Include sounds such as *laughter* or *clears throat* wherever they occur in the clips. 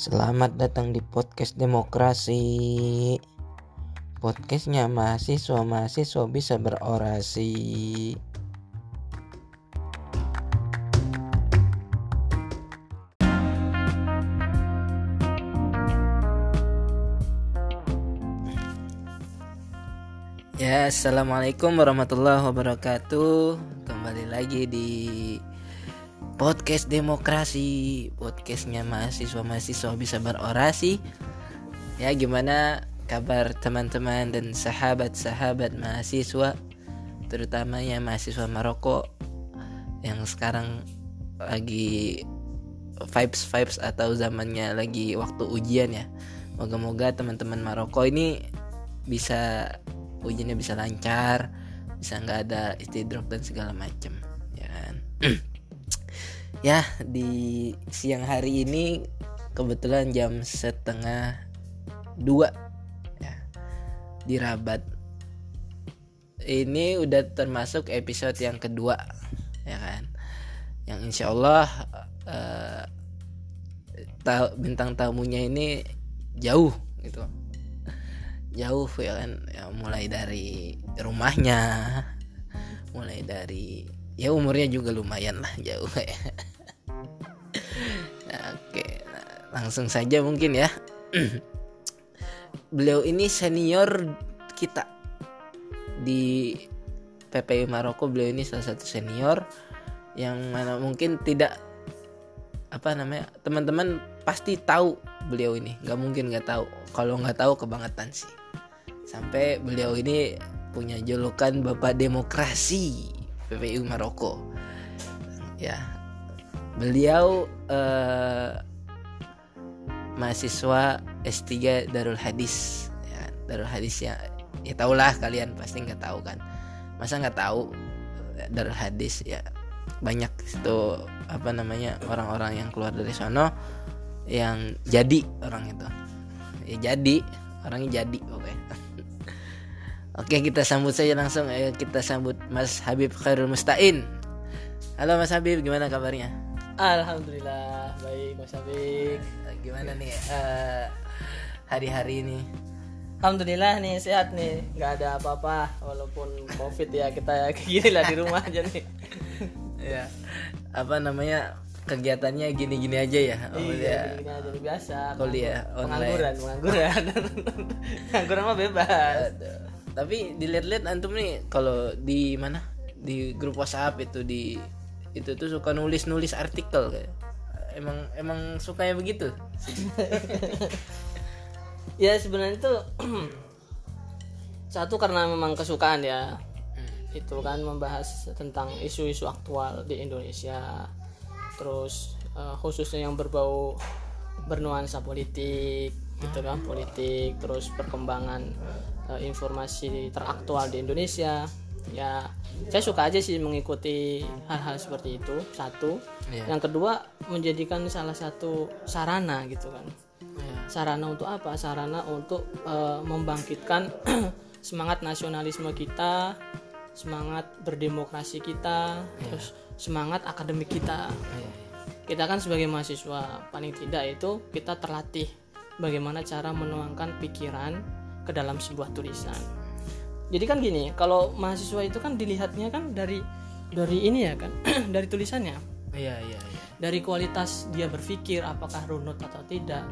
Selamat datang di podcast demokrasi Podcastnya mahasiswa-mahasiswa bisa berorasi Ya, assalamualaikum warahmatullahi wabarakatuh. Kembali lagi di podcast demokrasi, podcastnya mahasiswa mahasiswa bisa berorasi. Ya, gimana kabar teman-teman dan sahabat-sahabat mahasiswa, terutamanya mahasiswa Maroko yang sekarang lagi vibes vibes atau zamannya lagi waktu ujian ya. Moga-moga teman-teman Maroko ini bisa ujiannya bisa lancar bisa nggak ada istidrok dan segala macam ya kan *clears throat* ya di siang hari ini kebetulan jam setengah dua. Ya di Rabat. Ini udah termasuk episode yang kedua ya kan? Yang insya Allah uh, bintang tamunya ini jauh gitu. Jauh ya kan? Ya mulai dari rumahnya mulai dari ya umurnya juga lumayan lah jauh *laughs* ya langsung saja mungkin ya. Beliau ini senior kita. Di PPI Maroko beliau ini salah satu senior yang mana mungkin tidak apa namanya teman-teman pasti tahu beliau ini. Nggak mungkin nggak tahu. Kalau nggak tahu kebangetan sih. Sampai beliau ini punya julukan Bapak Demokrasi PPU Maroko. Ya, beliau eh, mahasiswa S3 Darul Hadis. Ya, Darul Hadis ya, ya tahulah kalian pasti nggak tahu kan. Masa nggak tahu eh, Darul Hadis ya banyak itu apa namanya orang-orang yang keluar dari sono yang jadi orang itu ya jadi orangnya jadi oke *laughs* Oke kita sambut saja langsung Ayo kita sambut Mas Habib Khairul Mustain Halo Mas Habib gimana kabarnya? Alhamdulillah. Baik Mas Habib Gimana nih uh, hari-hari ini? Alhamdulillah nih sehat nih. Nggak ada apa-apa walaupun covid ya kita ya gini lah di rumah aja nih. Ya apa namanya kegiatannya gini-gini aja ya? Oh, iya gini, -gini aja biasa. Kuliah online. Pengangguran pengangguran. *laughs* Pengangguran mah bebas. Aduh. Tapi dilihat-lihat antum nih kalau di mana? Di grup WhatsApp itu di itu tuh suka nulis-nulis artikel kayak. Emang emang sukanya begitu. *laughs* Ya sebenarnya itu *clears throat* satu karena memang kesukaan ya. Hmm. itu kan membahas tentang isu-isu aktual di Indonesia. Terus uh, khususnya yang berbau bernuansa politik gitu kan politik. Terus perkembangan uh, informasi teraktual di Indonesia ya saya suka aja sih mengikuti hal-hal seperti itu satu yeah. yang kedua menjadikan salah satu sarana gitu kan yeah. sarana untuk apa sarana untuk uh, membangkitkan *clears throat* semangat nasionalisme kita semangat berdemokrasi kita yeah. terus semangat akademik kita yeah. kita kan sebagai mahasiswa paling tidak itu kita terlatih bagaimana cara menuangkan pikiran ke dalam sebuah tulisan. Jadi kan gini, kalau mahasiswa itu kan dilihatnya kan dari dari ini ya kan, *clears throat* dari tulisannya. Iya, iya, iya. Dari kualitas dia berpikir apakah runut atau tidak,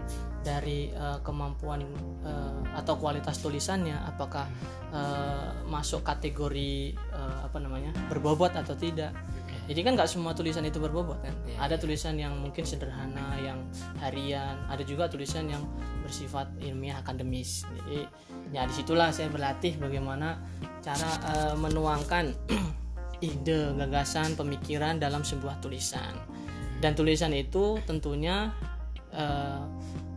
dari uh, kemampuan uh, atau kualitas tulisannya apakah uh, masuk kategori uh, apa namanya? berbobot atau tidak jadi kan nggak semua tulisan itu berbobot kan yeah, ada yeah. tulisan yang mungkin sederhana yang harian ada juga tulisan yang bersifat ilmiah akademis jadi ya di situlah saya berlatih bagaimana cara uh, menuangkan *clears throat* ide gagasan pemikiran dalam sebuah tulisan dan tulisan itu tentunya uh,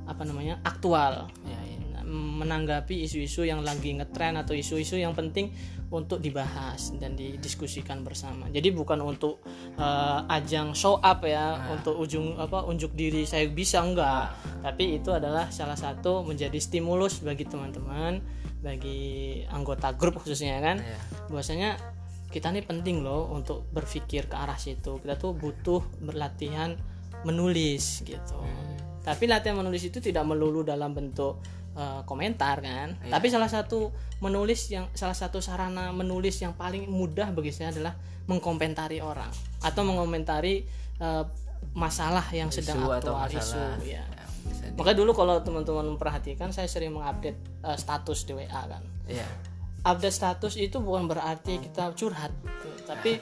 apa namanya aktual ya, ya. menanggapi isu-isu yang lagi ngetren atau isu-isu yang penting untuk dibahas dan didiskusikan bersama. Jadi bukan untuk uh, ajang show up ya, nah. untuk ujung apa unjuk diri saya bisa enggak. Nah. Tapi itu adalah salah satu menjadi stimulus bagi teman-teman, bagi anggota grup khususnya kan. Nah, ya. Bahwasanya kita ini penting loh untuk berpikir ke arah situ. Kita tuh butuh berlatihan menulis gitu. Hmm. tapi latihan menulis itu tidak melulu dalam bentuk uh, komentar kan Iya. tapi salah satu menulis yang salah satu sarana menulis yang paling mudah bagi saya adalah mengkomentari orang atau mengomentari uh, masalah yang sedang Isu atau aktual isu masalah. ya Ya, Makanya dulu kalau teman-teman memperhatikan saya sering mengupdate uh, status di WA kan. Iya. Update status itu bukan berarti kita curhat, tapi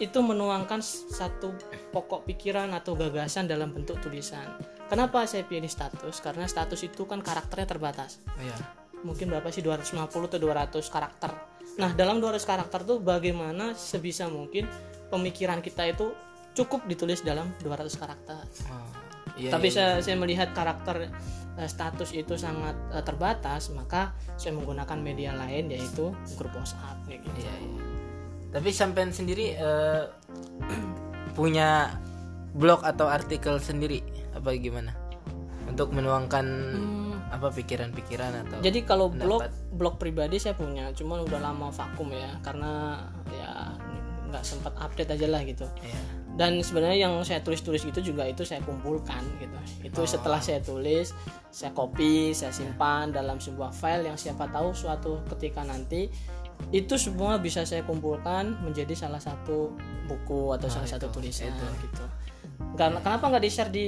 itu menuangkan satu pokok pikiran atau gagasan dalam bentuk tulisan. Kenapa saya pilih status? Karena status itu kan karakternya terbatas. Iya. Mungkin berapa sih 250 atau 200 karakter. Nah, dalam 200 karakter tuh bagaimana sebisa mungkin pemikiran kita itu cukup ditulis dalam 200 karakter. Oh, iya, Tapi iya. saya saya melihat karakter eh, status itu sangat eh, terbatas, maka saya menggunakan media lain yaitu grup WhatsApp kayak gitu. Iya, iya. Tapi sampean sendiri eh, *clears throat* punya blog atau artikel sendiri apa gimana? Untuk menuangkan apa pikiran-pikiran atau Jadi kalau blog Pendapat. blog pribadi saya punya, cuman udah lama vakum ya karena ya nggak sempat update aja lah gitu. Iya. Dan sebenarnya yang saya tulis-tulis itu juga itu saya kumpulkan gitu. Itu setelah saya tulis, saya copy, saya simpan dalam sebuah file yang siapa tahu suatu ketika nanti itu semua bisa saya kumpulkan menjadi salah satu buku atau salah satu tulisan gitu. Karena kenapa nggak di share di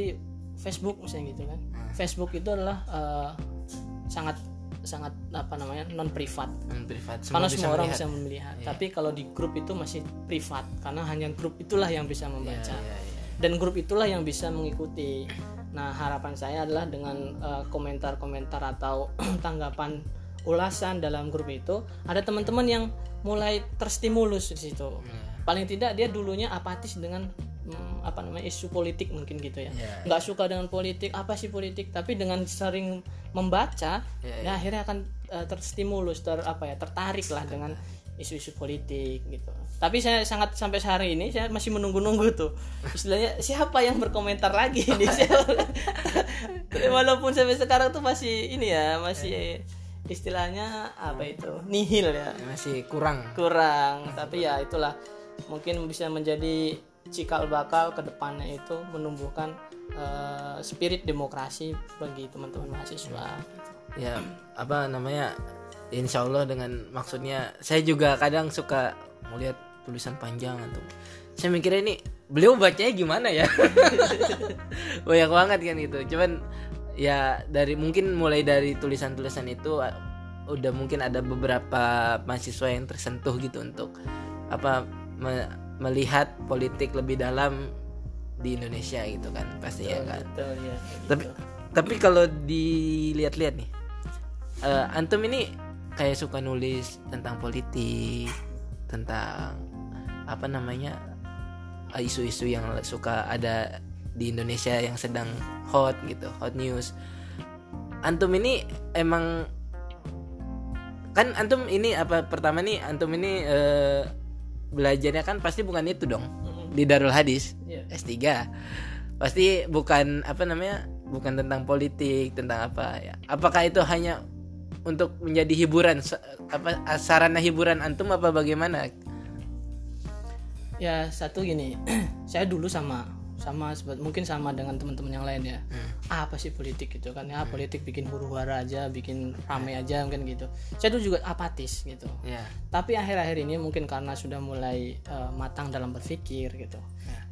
Facebook misalnya gitu kan? Facebook itu adalah eh, sangat sangat apa namanya non privat Hmm, privat. karena Semua bisa semua orang melihat. bisa melihat tapi kalau di grup itu masih privat karena hanya grup itulah yang bisa membaca Iya, iya. dan grup itulah yang bisa mengikuti nah harapan saya adalah dengan eh, komentar-komentar atau *clears throat* tanggapan ulasan dalam grup itu ada teman-teman yang mulai terstimulus di situ Iya. paling tidak dia dulunya apatis dengan hmm, apa namanya isu politik mungkin gitu ya. Iya. nggak suka dengan politik apa sih politik? Tapi dengan sering membaca Iya, ya akhirnya akan eh, terstimulus ter apa ya tertarik lah dengan isu-isu politik gitu. Tapi saya sangat sampai hari ini saya masih menunggu-nunggu tuh. Istilahnya siapa yang berkomentar lagi ini? *laughs* *laughs* Walaupun sampai sekarang tuh masih ini ya masih istilahnya apa itu nihil ya. Masih kurang. kurang tapi ya itulah. Mungkin bisa menjadi cikal bakal ke depannya itu menumbuhkan eh, spirit demokrasi bagi teman-teman mahasiswa Ya, apa namanya? Insya Allah dengan maksudnya saya juga kadang suka melihat tulisan panjang atau saya mikirnya ini beliau bacanya gimana ya? *laughs* Banyak banget kan gitu. Cuman ya dari mungkin mulai dari tulisan-tulisan itu uh, udah mungkin ada beberapa mahasiswa yang tersentuh gitu untuk apa me- melihat politik lebih dalam di Indonesia gitu kan pasti ya kan. Betul, ya, kayak Tapi gitu. tapi kalau dilihat-lihat nih, eh, antum ini kayak suka nulis tentang politik, tentang apa namanya eh, isu-isu yang suka ada di Indonesia yang sedang hot gitu, hot news. Antum ini emang kan antum ini apa pertama nih antum ini eh, belajarnya kan pasti bukan itu dong di Darul Hadis Iya. S3 pasti bukan apa namanya bukan tentang politik tentang apa ya. Apakah itu hanya untuk menjadi hiburan apa sarana hiburan antum apa bagaimana? Ya satu gini *clears throat* saya dulu sama sama mungkin sama dengan teman-teman yang lain ya. Apa sih politik gitu kan ya? Politik bikin huru hara aja bikin rame aja mungkin gitu. Saya dulu juga apatis gitu. Ya tapi akhir-akhir ini mungkin karena sudah mulai eh, matang dalam berpikir gitu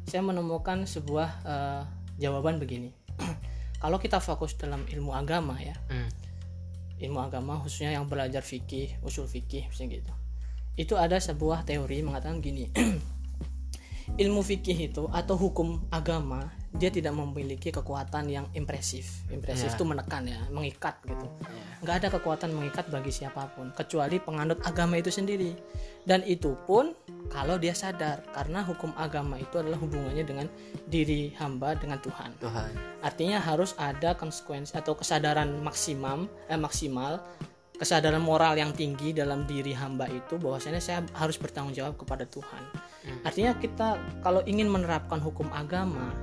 saya menemukan sebuah eh, jawaban begini. *clears throat* Kalau kita fokus dalam ilmu agama ya Hmm. ilmu agama khususnya yang belajar fikih usul fikih misalnya gitu itu ada sebuah teori mengatakan gini *clears throat* ilmu fikih itu atau hukum agama dia tidak memiliki kekuatan yang impresif. Impresif itu menekan ya mengikat gitu. Nggak ada kekuatan mengikat bagi siapa pun kecuali penganut agama itu sendiri. Dan itu pun kalau dia sadar karena hukum agama itu adalah hubungannya dengan diri hamba dengan Tuhan. Tuhan. Artinya harus ada konsekuensi atau kesadaran maksimum eh, maksimal, kesadaran moral yang tinggi dalam diri hamba itu bahwasanya saya harus bertanggung jawab kepada Tuhan. Artinya kita kalau ingin menerapkan hukum agama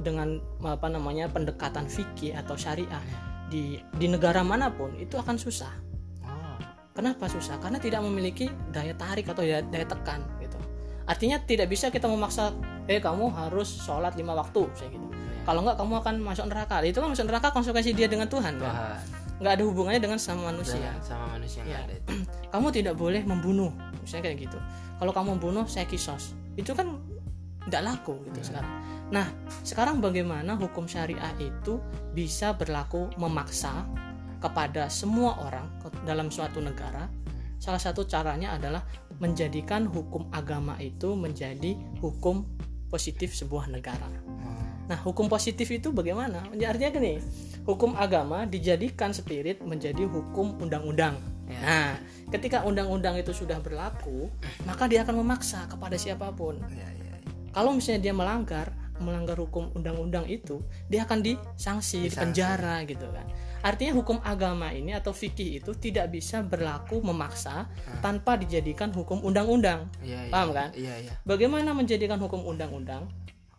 dengan apa namanya pendekatan fikih atau syariah di di negara mana pun itu akan susah. oh Kenapa susah? Karena tidak memiliki daya tarik atau daya, daya tekan gitu. Artinya tidak bisa kita memaksa, eh kamu harus sholat lima waktu, saya gitu. kalau nggak kamu akan masuk neraka itu kan masuk neraka konsekuensi dia dengan Tuhan kan Tuhan nggak ada hubungannya dengan sama manusia. Dengan sama manusia Iya. ada itu. *clears throat* kamu tidak boleh membunuh. Misalnya kayak gitu. Kalau kamu membunuh saya kisos. Itu kan tidak laku gitu sekarang. Nah sekarang bagaimana hukum syariah itu bisa berlaku memaksa kepada semua orang dalam suatu negara? Salah satu caranya adalah menjadikan hukum agama itu menjadi hukum positif sebuah negara. Hmm. Nah, hukum positif itu bagaimana? Ya, Artinya gini, hukum agama dijadikan spirit menjadi hukum undang-undang. Ya. Nah, ketika undang-undang itu sudah berlaku, maka dia akan memaksa kepada siapa pun. Ya, ya, ya. Kalau misalnya dia melanggar, melanggar hukum undang-undang itu, dia akan disanksi, Disanksi. dipenjara gitu kan. Artinya hukum agama ini atau fikih itu tidak bisa berlaku memaksa tanpa dijadikan hukum undang-undang. Iya. Paham kan? Iya, iya. Bagaimana menjadikan hukum undang-undang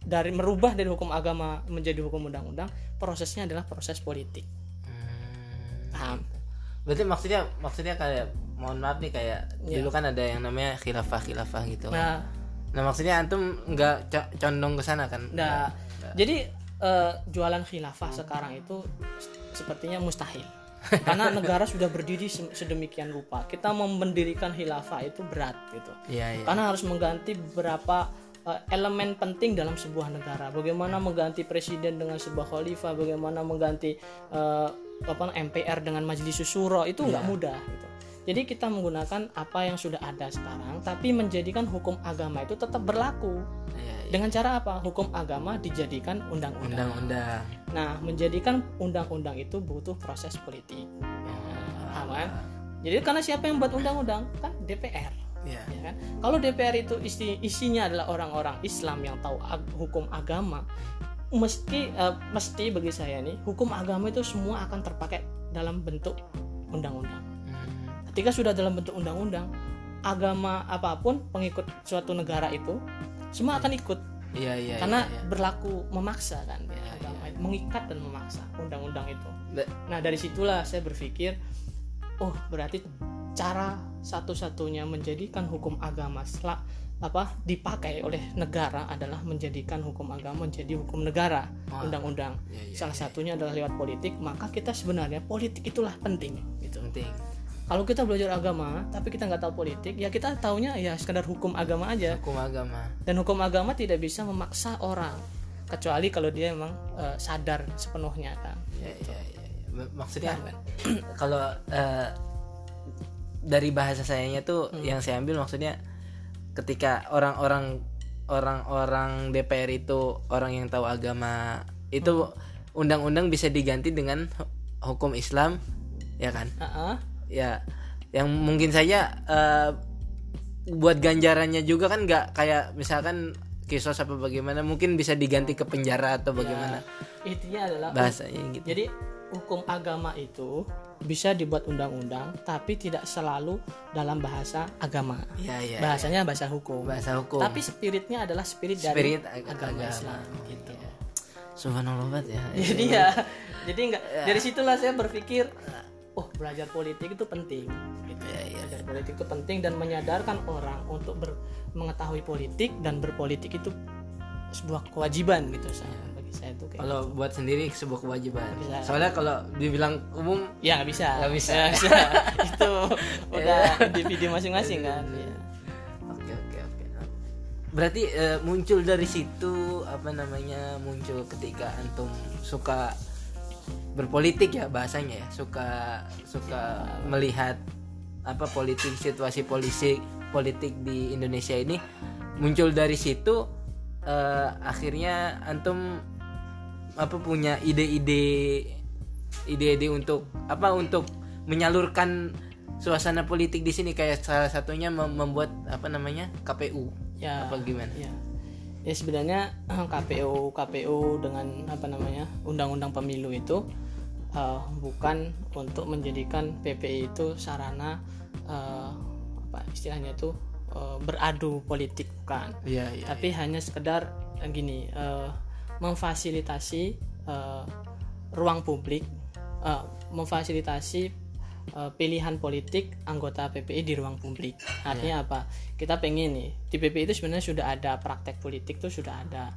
dari merubah dari hukum agama menjadi hukum undang-undang? Prosesnya adalah proses politik. Hmm. Paham? Berarti maksudnya maksudnya kayak mohon maaf nih kayak Iya. dulu kan ada yang namanya khilafah khilafah gitu. kan. Nah, Nah maksudnya antum nggak co- condong ke sana kan? nah jadi eh, jualan khilafah sekarang itu sepertinya mustahil. Karena *laughs* negara sudah berdiri se- sedemikian rupa. Kita mendirikan khilafah itu berat gitu. Iya iya. Karena harus mengganti beberapa eh, elemen penting dalam sebuah negara. Bagaimana mengganti presiden dengan sebuah khalifah, bagaimana mengganti eh, apa MPR dengan majelis syuro itu nggak mudah gitu. Jadi kita menggunakan apa yang sudah ada sekarang, tapi menjadikan hukum agama itu tetap berlaku. Iya, iya. Dengan cara apa? Hukum agama dijadikan undang-undang. Undang-undang. Nah, menjadikan undang-undang itu butuh proses politik. Paham kan? Jadi karena siapa yang buat undang-undang? Kan DPR Iya. ya kan? Kalau DPR itu isi isinya adalah orang-orang Islam yang tahu ag- hukum agama, mesti eh, mesti bagi saya nih hukum agama itu semua akan terpakai dalam bentuk undang-undang. Hmm. Ketika sudah dalam bentuk undang-undang, agama apa pun pengikut suatu negara itu semua akan ikut Iya iya. karena iya, iya. berlaku memaksa kan Iya, agama mengikat dan memaksa undang-undang itu. Nah dari situlah saya berpikir, oh berarti cara satu-satunya menjadikan hukum agama sela- apa dipakai oleh negara adalah menjadikan hukum agama menjadi hukum negara Wah. undang-undang. Iya, iya, Salah satunya adalah lewat politik. Maka kita sebenarnya politik itulah penting. Gitu. penting. Kalau kita belajar agama tapi kita nggak tahu politik, ya kita taunya ya sekedar hukum agama aja. Hukum agama. Dan hukum agama tidak bisa memaksa orang kecuali kalau dia emang eh, sadar sepenuhnya kan. Iya iya. iya. M- Maksudnya kan? *clears throat* kalau eh, dari bahasa sayanya tuh Hmm. yang saya ambil maksudnya ketika orang-orang orang-orang DPR itu orang yang tahu agama itu Hmm. undang-undang bisa diganti dengan hu- hukum Islam ya kan Heeh. ya yang mungkin saja eh, buat ganjarannya juga kan nggak kayak misalkan kisos apa bagaimana mungkin bisa diganti ke penjara atau bagaimana Intinya adalah bahasanya gitu Jadi hukum agama itu bisa dibuat undang-undang tapi tidak selalu dalam bahasa agama. ya ya Bahasanya bahasa hukum. bahasa hukum Tapi spiritnya adalah spirit, Spirit dari ag- agama agama. Islam gitu. subhanallah banget ya *laughs* Jadi ya jadi enggak dari situlah saya berpikir oh belajar politik itu penting gitu. Belajar politik itu penting dan menyadarkan orang untuk ber- mengetahui politik dan berpolitik itu sebuah kewajiban gitu saya bagi saya itu kayak kalau buat sendiri sebuah kewajiban Bisa. soalnya kalau dibilang umum Ya nggak bisa. Nggak bisa. Nggak bisa. *laughs* Itu udah individu masing-masing kan. Ya. oke oke oke berarti eh, muncul dari situ apa namanya muncul ketika antum suka berpolitik ya bahasanya ya suka suka melihat apa politik situasi politik politik di Indonesia ini muncul dari situ eh, akhirnya antum apa punya ide-ide ide-ide untuk apa untuk menyalurkan suasana politik di sini kayak salah satunya mem- membuat apa namanya KPU Ya. apa gimana Ya. Ya sebenarnya *clears throat* KPU KPU dengan apa namanya undang-undang pemilu itu eh, bukan untuk menjadikan PPI itu sarana eh, apa istilahnya itu eh, beradu politik bukan. iya iya tapi hanya sekedar eh, gini eh, memfasilitasi eh, ruang publik eh, memfasilitasi eh, pilihan politik anggota PPI di ruang publik. Artinya apa? Kita pengen nih di PPI itu sebenarnya sudah ada praktek politik tuh sudah ada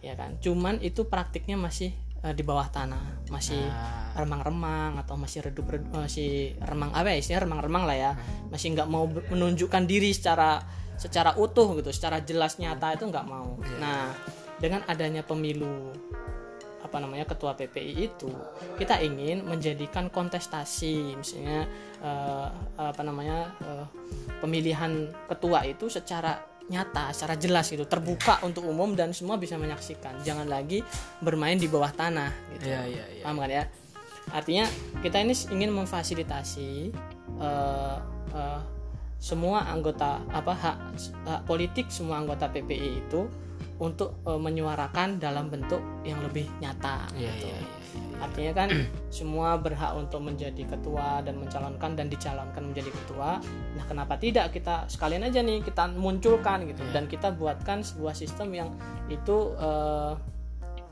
ya kan? Cuman itu praktiknya masih eh, di bawah tanah. Masih Ah. remang-remang atau masih redup redup masih remang apa ya istilahnya remang-remang lah ya. Masih nggak mau menunjukkan diri secara secara utuh gitu secara jelas nyata itu nggak mau. Nah dengan adanya pemilu apa namanya ketua PPI itu kita ingin menjadikan kontestasi misalnya eh, apa namanya eh, pemilihan ketua itu secara nyata secara jelas gitu terbuka untuk umum dan semua bisa menyaksikan jangan lagi bermain di bawah tanah gitu Iya, iya, iya. paham kan ya artinya kita ini ingin memfasilitasi eh, eh, semua anggota apa hak, hak politik semua anggota PPI itu untuk eh, menyuarakan dalam bentuk yang lebih nyata Iya, gitu. iya, iya. Artinya kan *clears throat* semua berhak untuk menjadi ketua dan mencalonkan dan dicalonkan menjadi ketua. Nah kenapa tidak kita sekalian aja nih kita munculkan gitu. Iya. dan kita buatkan sebuah sistem yang itu eh,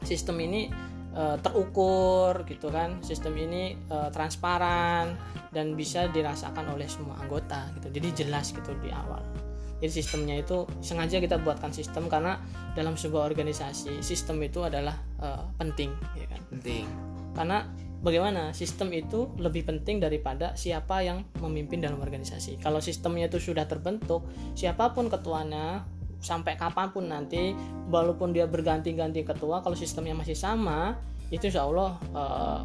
sistem ini eh, terukur gitu kan. Sistem ini eh, transparan dan bisa dirasakan oleh semua anggota gitu. Jadi jelas gitu di awal jadi sistemnya itu sengaja kita buatkan sistem karena dalam sebuah organisasi sistem itu adalah eh, penting ya kan? Penting. Karena bagaimana? Sistem itu lebih penting daripada siapa yang memimpin dalam organisasi. Kalau sistemnya itu sudah terbentuk siapa pun ketuanya sampai kapan pun nanti walaupun dia berganti-ganti ketua kalau sistemnya masih sama itu insya Allah eh,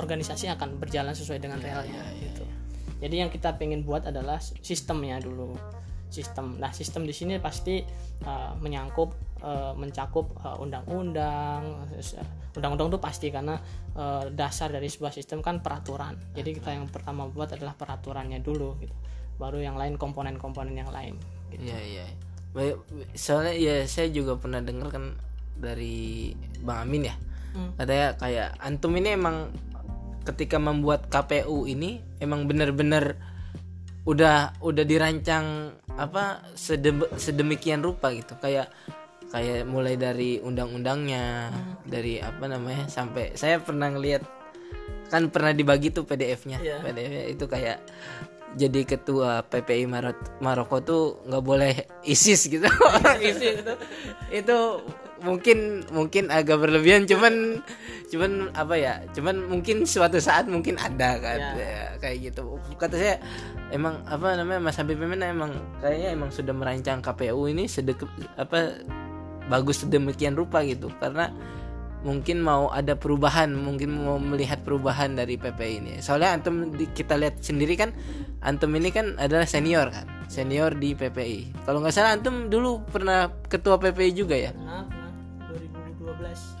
organisasi akan berjalan sesuai dengan realnya gitu. jadi yang kita pengen buat adalah sistemnya dulu sistem nah sistem di sini pasti eh, menyangkup eh, mencakup eh, undang-undang undang-undang itu pasti karena eh, dasar dari sebuah sistem kan peraturan jadi kita yang pertama buat adalah peraturannya dulu gitu baru yang lain komponen-komponen yang lain gitu. Iya iya. Baik, Soalnya ya saya juga pernah dengar kan dari Bang Amin ya. Hmm. Katanya kayak antum ini emang ketika membuat KPU ini emang bener-bener udah udah dirancang apa sedem- sedemikian rupa gitu. Kayak kayak mulai dari undang-undangnya dari apa namanya sampai saya pernah ngelihat kan pernah dibagi tuh PDF-nya Iya. PDF-nya itu kayak jadi ketua PPI Marot Maroko tuh nggak boleh ISIS gitu. *laughs* Orang ISIS itu itu mungkin mungkin agak berlebihan cuman cuman apa ya cuman mungkin suatu saat mungkin ada kan. Ya. ya, kayak gitu. Kata saya emang apa namanya Mas Habib Memena emang kayaknya emang sudah merancang KPU ini sedek apa bagus sedemikian rupa gitu. Karena mungkin mau ada perubahan mungkin mau melihat perubahan dari PPI ini. Soalnya antum di- kita lihat sendiri kan antum ini kan adalah senior kan senior di PPI kalau nggak salah antum dulu pernah ketua PPI juga ya? Pernah, pernah.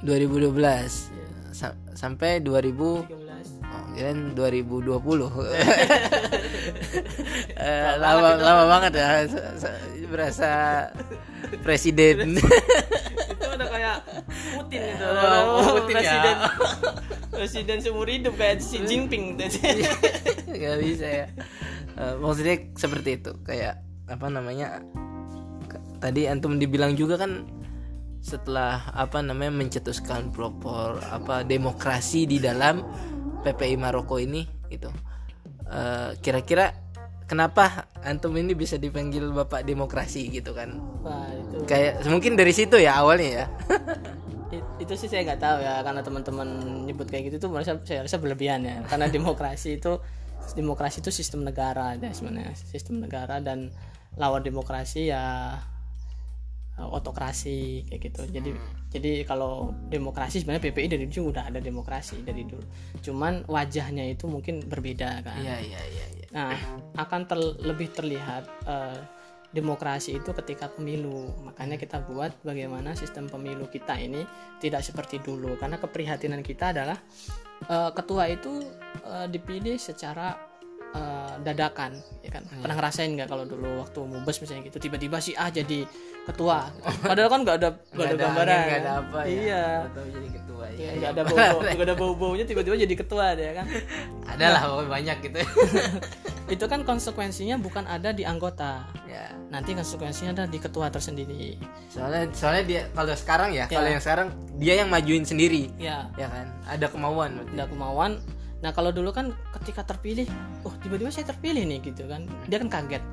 2012 2012 Sa- sampai 2000 13 Oh, kirain 2020 *laughs* Eh, lama lama banget ya. Berasa presiden. *laughs* Itu udah kayak Putin itu. Oh, Putin ya. presiden. *laughs* Presiden seumur hidup kayak Xi Jinping nggak bisa ya. Eh, maksudnya seperti itu. Kayak apa namanya tadi antum dibilang juga kan setelah apa namanya mencetuskan propor apa demokrasi di dalam PPI Maroko ini gitu. Eh, kira-kira kenapa antum ini bisa dipanggil bapak demokrasi gitu kan? Wah, itu. Kayak mungkin dari situ ya awalnya ya. *laughs* It- itu sih saya nggak tahu ya karena teman-teman nyebut kayak gitu tuh merasa saya rasa berlebihan ya. Karena *laughs* demokrasi itu demokrasi itu sistem negara ya sebenarnya sistem negara dan lawan demokrasi ya otokrasi kayak gitu jadi jadi kalau demokrasi sebenarnya PPI dari dulu udah ada demokrasi dari dulu cuman wajahnya itu mungkin berbeda kan iya iya iya iya. Nah, akan ter- lebih terlihat eh, demokrasi itu ketika pemilu. Makanya kita buat bagaimana sistem pemilu kita ini tidak seperti dulu. Karena keprihatinan kita adalah eh, ketua itu eh, dipilih secara eh, dadakan, ya kan? Pernah ngerasain nggak kalau dulu waktu mubes misalnya gitu, tiba-tiba si A jadi ketua. *laughs* Padahal kan nggak ada nggak ada gambaran. nggak ada apa ya Iya. Atau jadi ketua ya, Ya, ya. nggak ada bau nggak ada bau baunya tiba-tiba jadi ketua deh kan *laughs* ada lah pokoknya banyak gitu *laughs* itu kan konsekuensinya bukan ada di anggota ya nanti konsekuensinya ada di ketua tersendiri soalnya soalnya dia kalau sekarang ya, Ya. kalau yang sekarang dia yang majuin sendiri ya ya kan ada kemauan berarti. ada kemauan nah kalau dulu kan ketika terpilih oh tiba-tiba saya terpilih nih gitu kan. Dia kan kaget.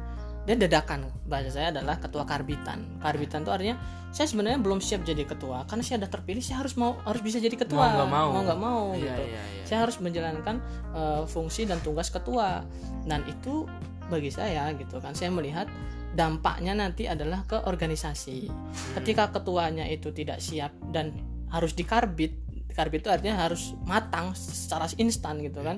Dia dadakan bahasa saya adalah ketua karbitan. Karbitan itu artinya saya sebenarnya belum siap jadi ketua karena saya sudah terpilih saya harus mau harus bisa jadi ketua. Mau nggak mau. nggak mau Iya, gitu. iya, iya. saya harus menjalankan eh, fungsi dan tugas ketua. Dan itu bagi saya gitu kan saya melihat dampaknya nanti adalah ke organisasi. Ketika ketuanya itu tidak siap dan harus dikarbit karbit itu artinya harus matang secara instan gitu kan.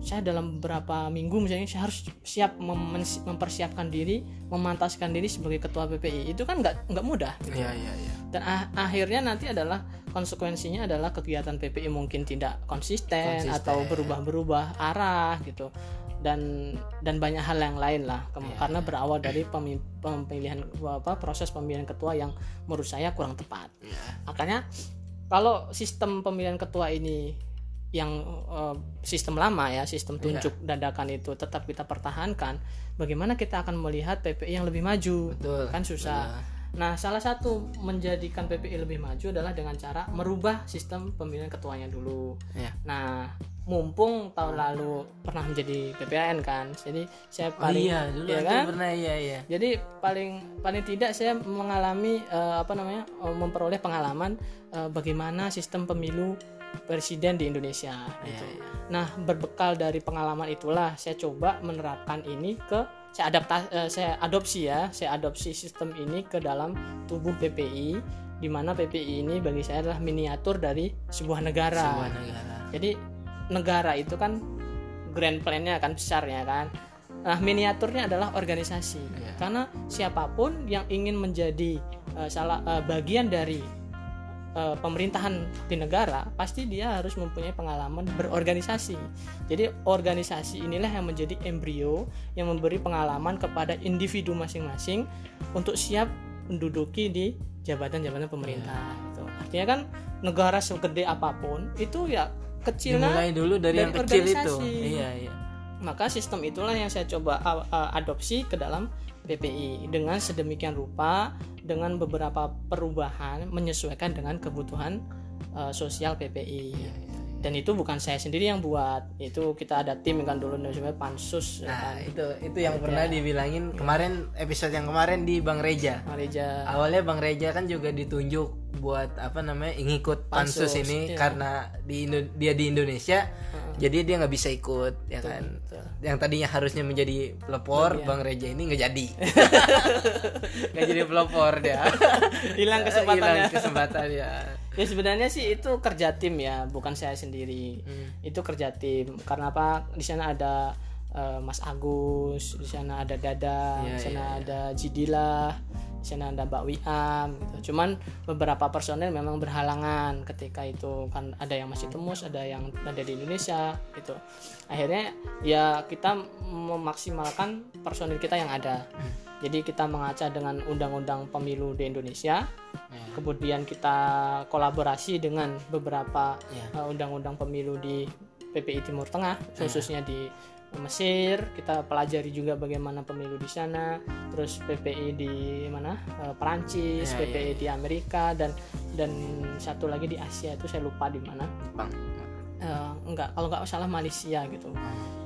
Saya dalam beberapa minggu misalnya saya harus siap mem- mempersiapkan diri memantaskan diri sebagai ketua PPI itu kan nggak nggak mudah gitu. Iya iya iya. dan ah- akhirnya nanti adalah konsekuensinya adalah kegiatan PPI mungkin tidak konsisten, Konsisten. atau berubah-berubah arah gitu. Dan dan banyak hal yang lain lah. Iya, karena berawal dari pemi- pemilihan apa proses pemilihan ketua yang menurut saya kurang tepat. Iya. makanya kalau sistem pemilihan ketua ini yang eh, sistem lama ya sistem Iya. tunjuk dadakan itu tetap kita pertahankan bagaimana kita akan melihat PPI yang lebih maju Betul. kan susah nah salah satu menjadikan PPI lebih maju adalah dengan cara merubah sistem pemilihan ketuanya dulu Iya. nah mumpung tahun lalu pernah menjadi PPAN kan jadi saya Oh paling iya dulu ya kan? pernah iya iya. jadi paling paling tidak saya mengalami eh, apa namanya eh, memperoleh pengalaman eh, bagaimana sistem pemilu presiden di Indonesia gitu. Iya, Nah berbekal dari pengalaman itulah saya coba menerapkan ini ke saya adapta eh, saya adopsi ya saya adopsi sistem ini ke dalam tubuh PPI di mana PPI ini bagi saya adalah miniatur dari sebuah negara. Sebuah negara. Jadi negara itu kan grand plan-nya kan besar ya kan. Nah, miniaturnya adalah organisasi. Iya. Karena siapa pun yang ingin menjadi eh, salah eh, bagian dari eh, pemerintahan di negara, pasti dia harus mempunyai pengalaman berorganisasi. Jadi organisasi inilah yang menjadi embrio yang memberi pengalaman kepada individu masing-masing untuk siap menduduki di jabatan-jabatan pemerintah. Gitu. Artinya kan negara segede apa pun itu ya kecilnya Dimulai dulu dari, yang dari kecil itu. organisasi. Iya iya. maka sistem itulah yang saya coba uh, uh, adopsi ke dalam PPI dengan sedemikian rupa dengan beberapa perubahan menyesuaikan dengan kebutuhan uh, sosial PPI Iya, dan itu bukan saya sendiri yang buat. Itu kita ada tim kan dulu namanya pansus ya Nah kan? itu itu yang pernah dibilangin kemarin episode yang kemarin di Bang Reja. Malaysia Awalnya Bang Reja kan juga ditunjuk buat apa namanya ngikut pansus, Pansus, ini iya. karena di Indo- dia di Indonesia jadi dia nggak bisa ikut ya kan? betul. yang tadinya harusnya menjadi pelopor Bagian. Bang Reja ini nggak jadi. *laughs* Nggak jadi pelopor dia. *laughs* Hilang kesempatannya. *laughs* Hilang kesempatan ya. Ya sebenarnya sih itu kerja tim ya. Bukan saya sendiri. Hmm. itu kerja tim. Karena apa? Di sana ada eh, Mas Agus di sana ada Dada Iya, di sana iya, ada Jidilah di sana ada Mbak Wiam gitu. Cuman beberapa personel memang berhalangan ketika itu kan ada yang masih temus ada yang ada di Indonesia gitu. Akhirnya ya kita memaksimalkan personil kita yang ada. Jadi kita mengaca dengan undang-undang pemilu di Indonesia. Ya. kemudian kita kolaborasi dengan beberapa Ya. uh, undang-undang pemilu di PPI Timur Tengah khususnya di Mesir kita pelajari juga bagaimana pemilu di sana terus PPI di mana? Uh, Perancis Ya, PPI ya, di Amerika dan dan satu lagi di Asia itu saya lupa di mana. Jepang Eh, enggak kalau nggak salah Malaysia gitu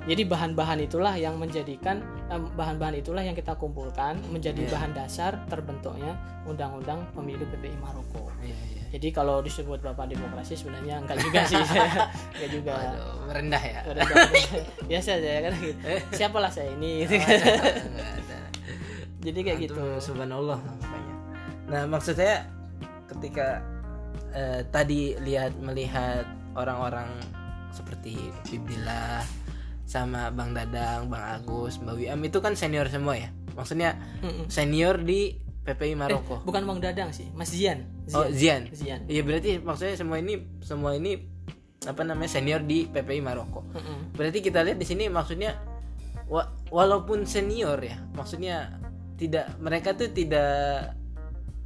jadi bahan-bahan itulah yang menjadikan bahan-bahan itulah yang kita kumpulkan menjadi Iya. bahan dasar terbentuknya undang-undang pemilu PPI Maroko iya iya jadi kalau disebut bapak demokrasi sebenarnya enggak juga sih *laughs* enggak juga Waduh, merendah ya udah, udah. biasa saya kan gitu. siapalah saya ini gitu kan. Jadi kayak gitu subhanallah makanya. Nah, maksud saya ketika eh, tadi lihat melihat orang-orang seperti Bibillah sama Bang Dadang, Bang Agus, Mbak Wiam itu kan senior semua ya. Maksudnya Mm-mm. senior di PPI Maroko. bukan Bang Dadang sih Mas Zian oh, Zian, Zian. Zian. Iya berarti maksudnya semua ini semua ini apa namanya senior di PPI Maroko. Mm-mm. Berarti kita lihat di sini maksudnya wa- walaupun senior ya, maksudnya tidak mereka tuh tidak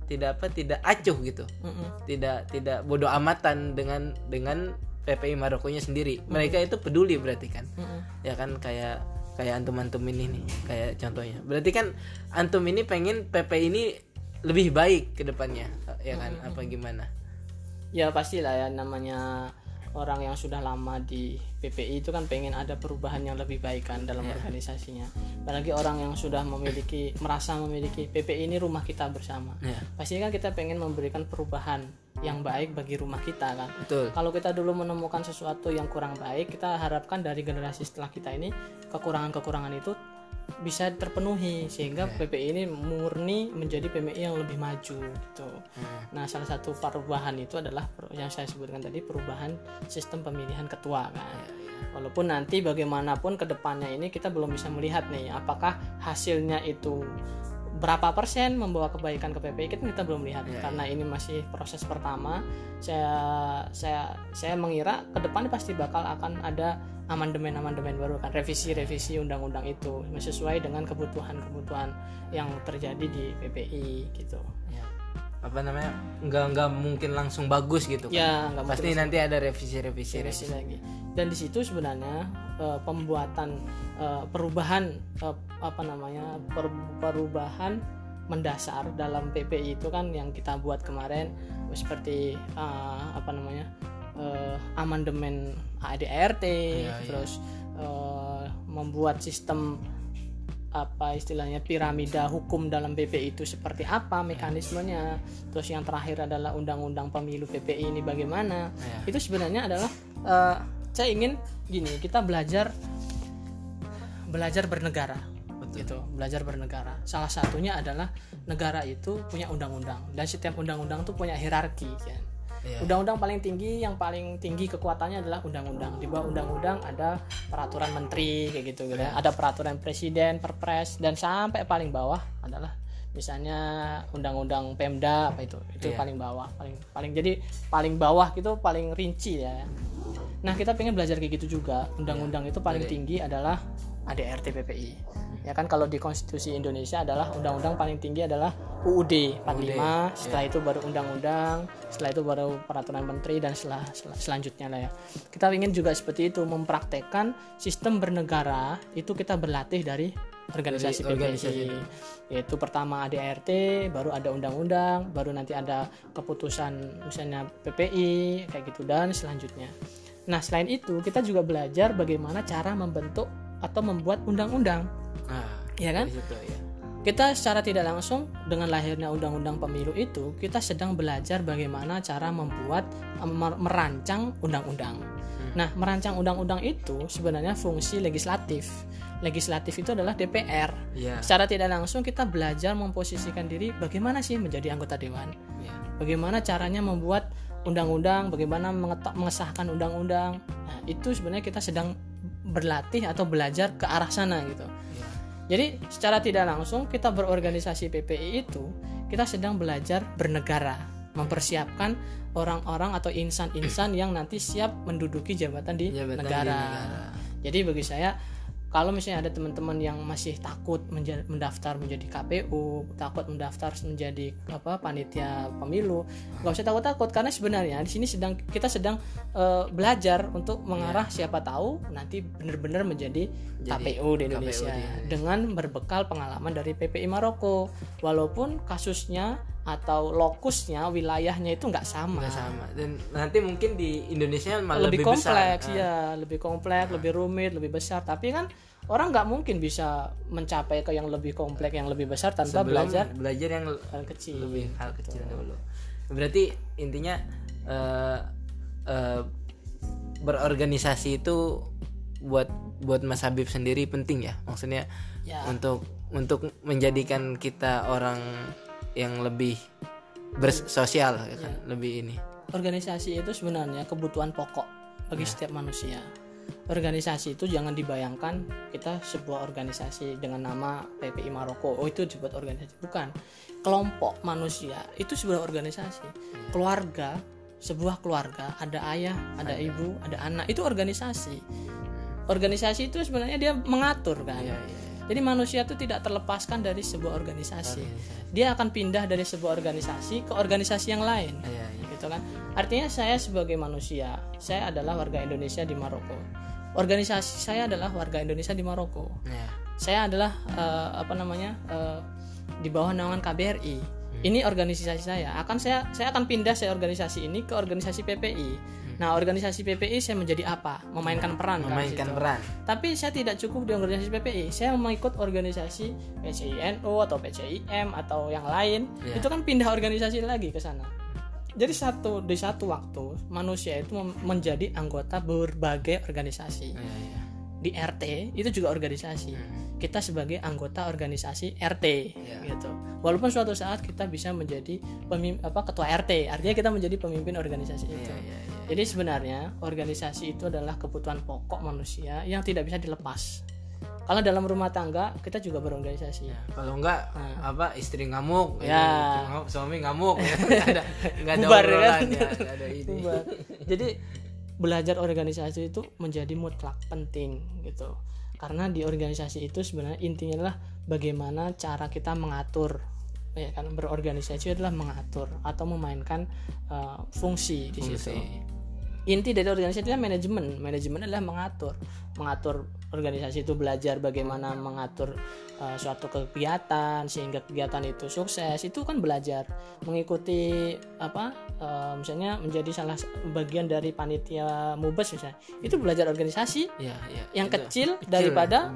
tidak apa tidak acuh gitu. Mm-mm. Tidak tidak bodoh amatan dengan dengan PPI Marokonya sendiri. Mereka itu peduli berarti kan. Mm-mm. Ya kan kayak kayak antum-antum ini nih, kayak contohnya. Berarti kan antum ini pengen PPI ini lebih baik ke depannya, ya kan? Apa gimana? ya pastilah ya namanya orang yang sudah lama di PPI itu kan pengen ada perubahan yang lebih baik kan dalam organisasinya. Apalagi orang yang sudah memiliki merasa memiliki PPI ini rumah kita bersama. Ya. Pasti kan kita pengen memberikan perubahan yang baik bagi rumah kita kan. Betul. Kalau kita dulu menemukan sesuatu yang kurang baik, kita harapkan dari generasi setelah kita ini kekurangan-kekurangan itu bisa terpenuhi sehingga PPI ini murni menjadi PMI yang lebih maju gitu. Nah, salah satu perubahan itu adalah yang saya sebutkan tadi perubahan sistem pemilihan ketua kan. Walaupun nanti bagaimanapun ke depannya ini kita belum bisa melihat nih apakah hasilnya itu berapa persen membawa kebaikan ke PPI kita kita belum lihat. Karena ini masih proses pertama. Saya saya saya mengira ke depannya pasti bakal akan ada amandemen-amandemen baru kan revisi-revisi undang-undang itu sesuai dengan kebutuhan-kebutuhan yang terjadi di PPI gitu. Ya. Apa namanya? Nggak nggak mungkin langsung bagus gitu kan. ya mungkin Pasti nanti ada revisi-revisi. revisi lagi dan di situ sebenarnya eh, pembuatan eh, perubahan eh, apa namanya per- perubahan mendasar dalam PPI itu kan yang kita buat kemarin seperti eh, apa namanya eh, amandemen ADRT Iya, iya. terus eh, membuat sistem apa istilahnya piramida hukum dalam PPI itu seperti apa mekanismenya. Terus yang terakhir adalah undang-undang pemilu PPI ini bagaimana. Ya. itu sebenarnya adalah eh, saya ingin gini kita belajar belajar bernegara. Gitu belajar bernegara. Salah satunya adalah negara itu punya undang-undang. Dan setiap undang-undang tuh punya hierarki kan Iya. undang-undang paling tinggi yang paling tinggi kekuatannya adalah undang-undang. Di bawah undang-undang ada peraturan menteri kayak gitu gitu ya. Ada peraturan presiden perpres dan sampai paling bawah adalah misalnya undang-undang Pemda apa itu. Itu Iya. paling bawah paling paling jadi paling bawah gitu paling rinci ya. Nah kita pengen belajar kayak gitu juga. Undang-undang itu paling tinggi adalah ADRT PPI ya kan kalau di konstitusi Indonesia adalah undang-undang paling tinggi adalah UUD 45 setelah itu baru undang-undang setelah itu baru peraturan menteri dan setelah, setelah- selanjutnya lah ya. Kita ingin juga seperti itu mempraktekkan sistem bernegara itu kita berlatih dari organisasi PPI organisasi. yaitu pertama ADRT baru ada undang-undang baru nanti ada keputusan misalnya PPI kayak gitu dan selanjutnya. Nah selain itu kita juga belajar bagaimana cara membentuk atau membuat undang-undang Nah, ya kan situ ya. kita secara tidak langsung dengan lahirnya undang-undang pemilu itu kita sedang belajar bagaimana cara membuat em, mer- merancang undang-undang. Nah, merancang undang-undang itu sebenarnya fungsi legislatif. Legislatif itu adalah DPR. Iya. Secara tidak langsung kita belajar memposisikan diri bagaimana sih menjadi anggota dewan. Iya. Bagaimana caranya membuat undang-undang, bagaimana mengetok, mengesahkan undang-undang. Nah, itu sebenarnya kita sedang berlatih atau belajar ke arah sana gitu. Jadi secara tidak langsung kita berorganisasi PPI itu kita sedang belajar bernegara, mempersiapkan orang-orang atau insan-insan yang nanti siap menduduki jabatan di Jabatan di negara. negara. Jadi bagi saya kalau misalnya ada teman-teman yang masih takut menja- mendaftar menjadi KPU, takut mendaftar menjadi apa panitia pemilu, nggak usah takut-takut karena sebenarnya di sini sedang kita sedang eh, belajar untuk mengarah siapa tahu nanti benar-benar menjadi KPU di KPU di Indonesia. dengan berbekal pengalaman dari PPI Maroko. Walaupun kasusnya atau lokusnya wilayahnya itu nggak sama. Nggak sama. Dan nanti mungkin di Indonesia malah lebih, lebih, kompleks besar. ya lebih kompleks lebih rumit lebih besar tapi kan orang nggak mungkin bisa mencapai ke yang lebih kompleks yang lebih besar tanpa Sebelum belajar belajar yang hal kecil lebih hal kecil dulu. Berarti intinya eh, eh, berorganisasi itu buat buat Mas Habib sendiri penting ya. Maksudnya ya untuk untuk menjadikan kita orang yang lebih bersosial ya kan, lebih ini. organisasi itu sebenarnya kebutuhan pokok bagi setiap manusia. Organisasi itu jangan dibayangkan kita sebuah organisasi dengan nama PPI Maroko. Oh itu disebut organisasi. Bukan. Kelompok manusia itu sebuah organisasi. Keluarga sebuah keluarga ada ayah ada ibu ada anak itu organisasi. Organisasi itu sebenarnya dia mengatur kan? Iya, iya. Jadi manusia itu tidak terlepaskan dari sebuah organisasi. Dia akan pindah dari sebuah organisasi ke organisasi yang lain. Iya, iya. gitu kan? Artinya saya sebagai manusia saya adalah warga Indonesia di Maroko. Organisasi saya adalah warga Indonesia di Maroko. Iya. saya adalah eh, apa namanya eh, di bawah naungan KBRI ini organisasi saya. Akan saya saya akan pindah saya organisasi ini ke organisasi PPI Nah, organisasi PPI saya menjadi apa? Memainkan peran kan memainkan peran Tapi saya tidak cukup di organisasi PPI. Saya mengikut organisasi PCINU atau PCIM atau yang lain. Iya. Itu kan pindah organisasi lagi ke sana. Jadi satu di satu waktu manusia itu menjadi anggota berbagai organisasi. Iya, iya. Di RT itu juga organisasi. Kita sebagai anggota organisasi RT Iya. gitu. Walaupun suatu saat kita bisa menjadi pemim- apa ketua RT, artinya kita menjadi pemimpin organisasi itu. Iya, iya, iya. Jadi sebenarnya organisasi itu adalah kebutuhan pokok manusia yang tidak bisa dilepas. Kalau dalam rumah tangga kita juga berorganisasi. Ya, kalau enggak apa istri ngamuk Nah. Ya. ngamuk, suami ngamuk ya *laughs* Nggak ada nggak ada Bubar, kan? ya, ada ini Bubar. Jadi belajar organisasi itu menjadi mutlak penting gitu. Karena di organisasi itu sebenarnya intinya adalah bagaimana cara kita mengatur ya kan berorganisasi adalah mengatur atau memainkan uh, fungsi di situ. Fungsi. inti dari organisasi adalah manajemen manajemen adalah mengatur mengatur organisasi itu belajar bagaimana mengatur uh, suatu kegiatan sehingga kegiatan itu sukses itu kan belajar mengikuti apa uh, misalnya menjadi salah bagian dari panitia mubes misalnya itu belajar organisasi ya ya yang itu. kecil, daripada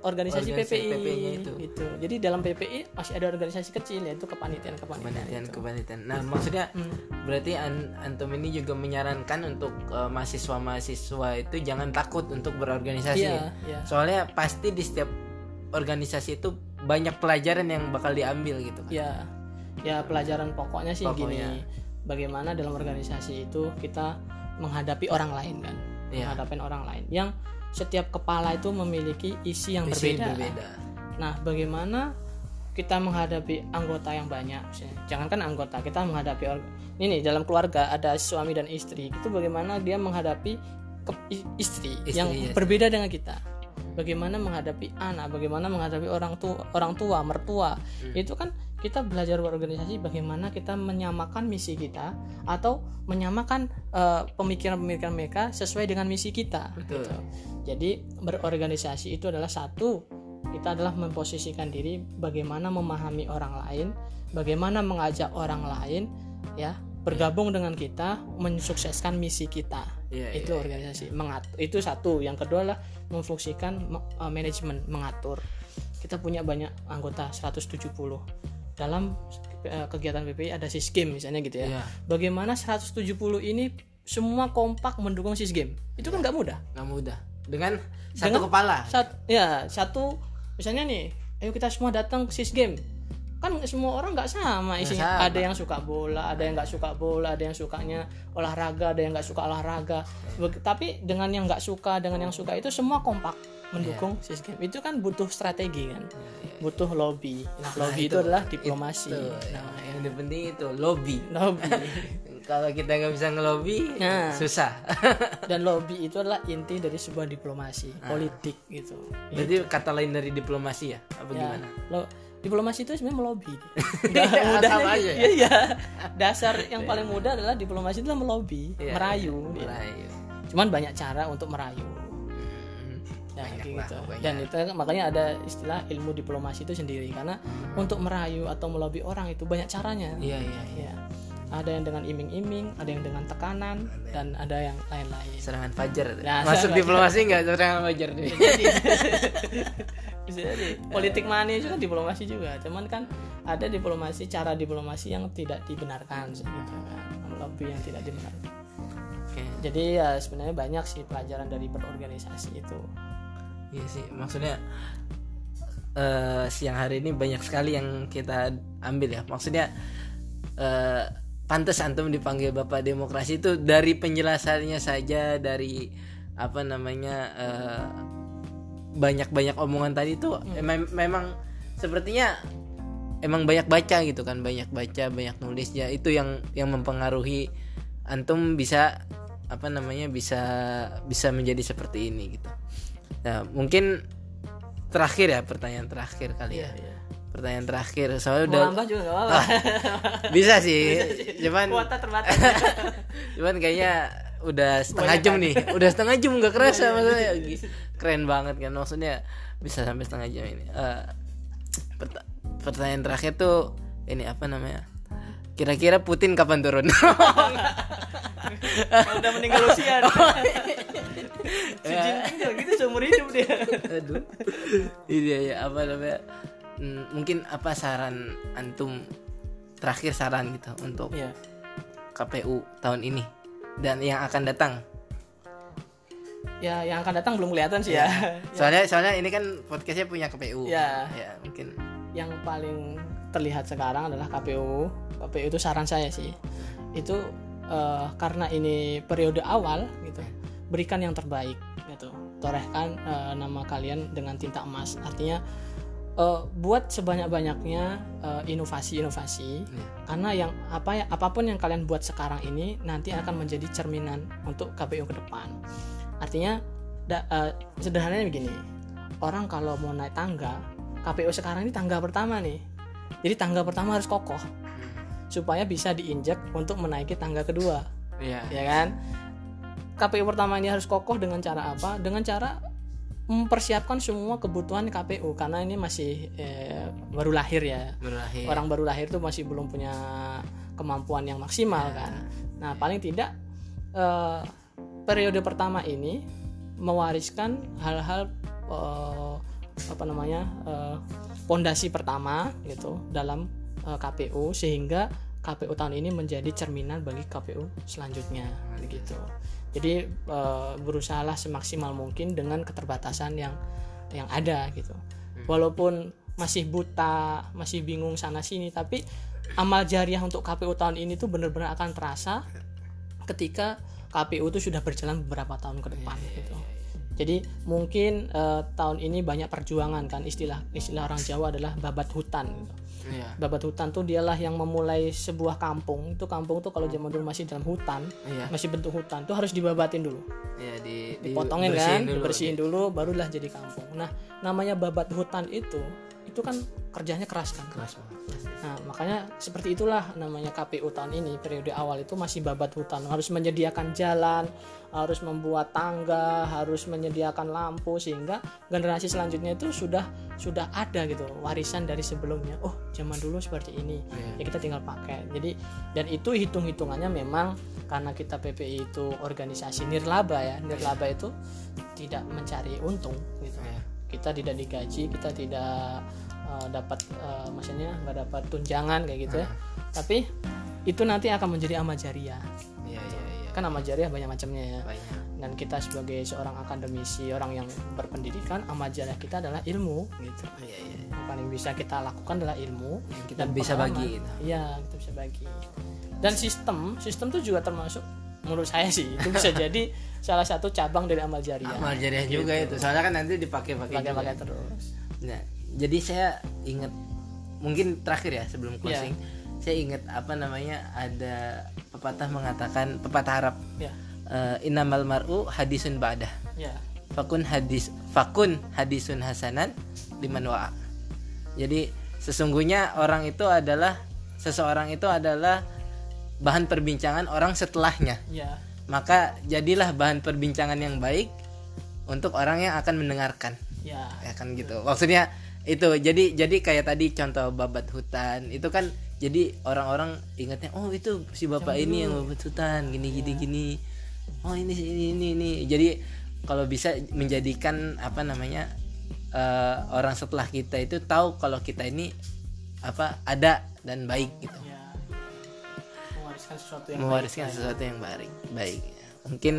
organisasi, Organisasi PPI, PPI-nya itu. gitu jadi dalam PPI masih ada organisasi kecil yaitu kepanitiaan kepanitiaan kepanitiaan itu. kepanitiaan nah maksudnya Hmm. berarti an- antum ini juga menyarankan untuk eh, mahasiswa-mahasiswa itu jangan takut untuk berorganisasi ya? iya. soalnya pasti di setiap organisasi itu banyak pelajaran yang bakal diambil gitu kan ya ya pelajaran pokoknya sih Pokoknya. gini bagaimana dalam organisasi itu kita menghadapi orang lain kan? Iya. menghadapi orang lain. Yang setiap kepala itu memiliki isi yang Isi berbeda berbeda. Nah bagaimana kita menghadapi anggota yang banyak? Jangankan anggota kita menghadapi ini dalam keluarga ada suami dan istri. Itu bagaimana dia menghadapi ke- istri, Istri, yang iya. berbeda dengan kita? Bagaimana menghadapi anak? Bagaimana menghadapi orang tua orang tua mertua? Hmm. itu kan kita belajar berorganisasi bagaimana kita menyamakan misi kita atau menyamakan eh, pemikiran-pemikiran mereka sesuai dengan misi kita Betul. gitu. jadi berorganisasi itu adalah satu kita adalah memposisikan diri bagaimana memahami orang lain bagaimana mengajak orang lain ya bergabung dengan kita mensukseskan misi kita. Iya, itu organisasi. Mengatur itu satu. Yang kedua adalah memfungsikan me- eh, manajemen mengatur. Kita punya banyak anggota 170 dalam eh, kegiatan PPI ada sisgame misalnya gitu ya. Iya. bagaimana 170 ini semua kompak mendukung sisgame itu kan nggak mudah. Nggak mudah. Dengan satu Dengan- kepala. Sat- ya satu misalnya nih ayo kita semua datang ke sisgame kan semua orang nggak sama isinya. sama. ada yang suka bola ada yang nggak suka bola ada yang sukanya olahraga ada yang nggak suka olahraga. Tapi dengan yang nggak suka dengan yang suka itu semua kompak mendukung Iya. sisgame itu kan butuh strategi kan? Butuh lobby. Nah, lobby itu, itu- adalah diplomasi. Tuh, nah yang penting itu lobby. Lobby. *laughs* Kalau kita nggak bisa ngelobi Nah. susah. *laughs* Dan lobby itu adalah inti dari sebuah diplomasi Ah. politik gitu. Berarti kata lain dari diplomasi ya? Apa ya, gimana? lo diplomasi itu sebenarnya melobi nggak mudah aja ya? iya. Iya. dasar yang paling mudah adalah diplomasi itu adalah melobi Iya, merayu. Iya. Merayu. cuman banyak cara untuk merayu ya Banyak lah gitu. pokoknya. dan itu makanya ada istilah ilmu diplomasi itu sendiri. Karena untuk merayu atau melobi orang itu banyak caranya. Iya iya iya. ya ada yang dengan iming-iming ada yang dengan tekanan dan ada yang lain-lain. Serangan fajar. Nah, masuk diplomasi nggak? Serangan fajar nih jadi. *laughs* Bisa jadi. Politik money kan diplomasi juga. Cuman kan ada diplomasi cara diplomasi yang tidak dibenarkan gitu kan. Lobby yang tidak dibenarkan. Oke. jadi ya sebenarnya banyak sih pelajaran dari berorganisasi itu Iya sih, maksudnya eh siang hari ini banyak sekali yang kita ambil ya. Maksudnya eh pantas antum dipanggil Bapak Demokrasi itu dari penjelasannya saja dari apa namanya eh, banyak-banyak omongan tadi itu emang memang sepertinya emang banyak baca gitu kan, banyak baca, banyak nulis ya itu yang yang mempengaruhi antum bisa apa namanya bisa bisa menjadi seperti ini gitu. Nah, mungkin terakhir ya pertanyaan terakhir kali ya. Pertanyaan terakhir soalnya mau udah nambah juga nggak apa-apa *laughs* bisa sih. Cuman kuota terbatas *laughs* cuman kayaknya udah setengah jam nih. Udah setengah jam nggak kerasa maksudnya. Keren banget kan maksudnya bisa sampai setengah jam ini. Eh, perta- pertanyaan terakhir tuh ini apa namanya? Kira-kira Putin kapan turun? *laughs* Udah meninggal usia. si Jinping gitu dia. aduh iya ya apa namanya Hmm, mungkin apa saran antum terakhir saran gitu untuk Iya. KPU tahun ini dan yang akan datang Ya, yang akan datang belum kelihatan sih ya. *laughs* soalnya soalnya ini kan podcastnya punya KPU Ya. ya mungkin yang paling terlihat sekarang adalah KPU. KPU itu saran saya sih. Itu eh, karena ini periode awal gitu. Berikan yang terbaik gitu. Torehkan eh, nama kalian dengan tinta emas. Artinya eh, buat sebanyak-banyaknya eh, inovasi-inovasi Iya. karena yang apa ya apa pun yang kalian buat sekarang ini nanti akan menjadi cerminan untuk KPU ke depan. Artinya da- eh, sederhananya begini. Orang kalau mau naik tangga, KPU sekarang ini tangga pertama nih. Jadi tangga pertama harus kokoh supaya bisa diinjak untuk menaiki tangga kedua, Iya. ya kan? KPU pertama ini harus kokoh dengan cara apa? Dengan cara mempersiapkan semua kebutuhan KPU karena ini masih eh, baru lahir ya. berakhir Orang baru lahir tuh masih belum punya kemampuan yang maksimal kan. Nah, paling tidak eh, periode pertama ini mewariskan hal-hal eh, apa namanya eh, pondasi pertama gitu dalam eh, KPU sehingga KPU tahun ini menjadi cerminan bagi KPU selanjutnya begitu. Jadi eh, berusahalah semaksimal mungkin dengan keterbatasan yang yang ada gitu. Walaupun masih buta, masih bingung sana sini, tapi amal jariah untuk KPU tahun ini tuh benar-benar akan terasa ketika KPU itu sudah berjalan beberapa tahun ke depan gitu. Jadi mungkin eh, tahun ini banyak perjuangan kan istilah istilah orang Jawa adalah babat hutan. Gitu. Iya. Babat hutan tuh dialah yang memulai sebuah kampung. Itu kampung tuh kalau zaman dulu masih dalam hutan, Iya. masih bentuk hutan tuh harus dibabatin dulu Iya di dipotongin dibersihin kan dulu. dibersihin dulu barulah jadi kampung nah namanya babat hutan itu itu kan kerjanya keras kan? Keras banget. nah makanya seperti itulah namanya KPU tahun ini periode awal itu masih babat hutan. Harus menyediakan jalan harus membuat tangga harus menyediakan lampu sehingga generasi selanjutnya itu sudah sudah ada gitu warisan dari sebelumnya. Oh zaman dulu seperti ini. Iya. ya kita tinggal pakai. Jadi dan itu hitung hitungannya memang karena kita PPI itu organisasi nirlaba ya. Nirlaba itu tidak mencari untung gitu. Iya. Kita tidak digaji kita tidak eh, dapat eh, maksudnya nggak dapat tunjangan kayak gitu ya tapi itu nanti akan menjadi amal jariah Iya iya iya. kan amal jariah banyak macamnya ya Banyak. dan kita sebagai seorang akademisi orang yang berpendidikan amal jariah kita adalah ilmu gitu Iya iya. yang paling bisa kita lakukan adalah ilmu Yang kita dan bisa pengalaman. bagi gitu. Iya, kita bisa bagi. Dan sistem, sistem tuh juga termasuk menurut saya sih itu bisa *laughs* jadi salah satu cabang dari amal jariah. Amal jariah juga itu. Soalnya kan nanti dipakai-pakai juga. Pakai-pakai terus. Nah, jadi saya ingat mungkin terakhir ya sebelum Iya. closing, saya ingat apa namanya ada pepatah mengatakan pepatah Arab Ya, eh, innamal mar'u hadisun ba'dah. ya, Fakun hadis fakun hadisun hasanan liman wa'a. Jadi sesungguhnya orang itu adalah seseorang itu adalah bahan perbincangan orang setelahnya. ya, Maka jadilah bahan perbincangan yang baik untuk orang yang akan mendengarkan. Ya, ya kan gitu. Maksudnya itu jadi jadi kayak tadi contoh babat hutan itu kan jadi orang-orang ingatnya oh itu si bapak ini yang babat hutan gini gini gini. Oh ini ini ini ini. Jadi kalau bisa menjadikan apa namanya eh, orang setelah kita itu tahu kalau kita ini apa ada dan baik gitu. ya. Mewariskan sesuatu yang mewariskan baik. sesuatu yang baik baik. Mungkin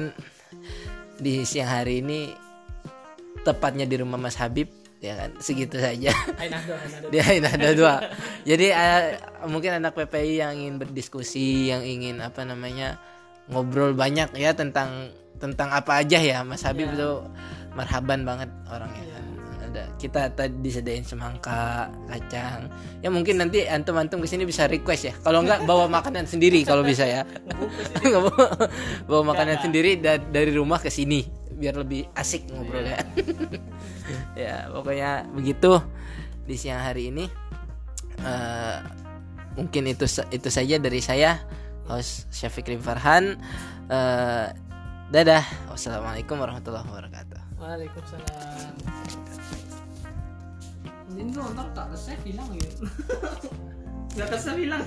di siang hari ini tepatnya di rumah Mas Habib ya kan? Segitu saja. Hai Nahdo, hai Nahdo. *laughs* dia ini ada dua. Jadi eh, mungkin anak PPI yang ingin berdiskusi yang ingin apa namanya ngobrol banyak ya tentang tentang apa aja ya. Mas Habib Ya. itu marhaban banget orangnya kan ada. Kita tadi disediain semangka kacang. Ya mungkin nanti antum antum ke sini bisa request ya. Kalau enggak bawa makanan sendiri kalau bisa ya. *laughs* Bawa, bawa makanan sendiri da- dari rumah ke sini biar lebih asik ngobrol ya. *laughs* Ya pokoknya begitu di siang hari ini. Eh, mungkin itu itu saja dari saya host Syafiq Rim Farhan. Eh, dadah. Wassalamualaikum warahmatullahi wabarakatuh. Waalaikumsalam. Ini nonton tak keseh hilang gitu. Gak keseh hilang.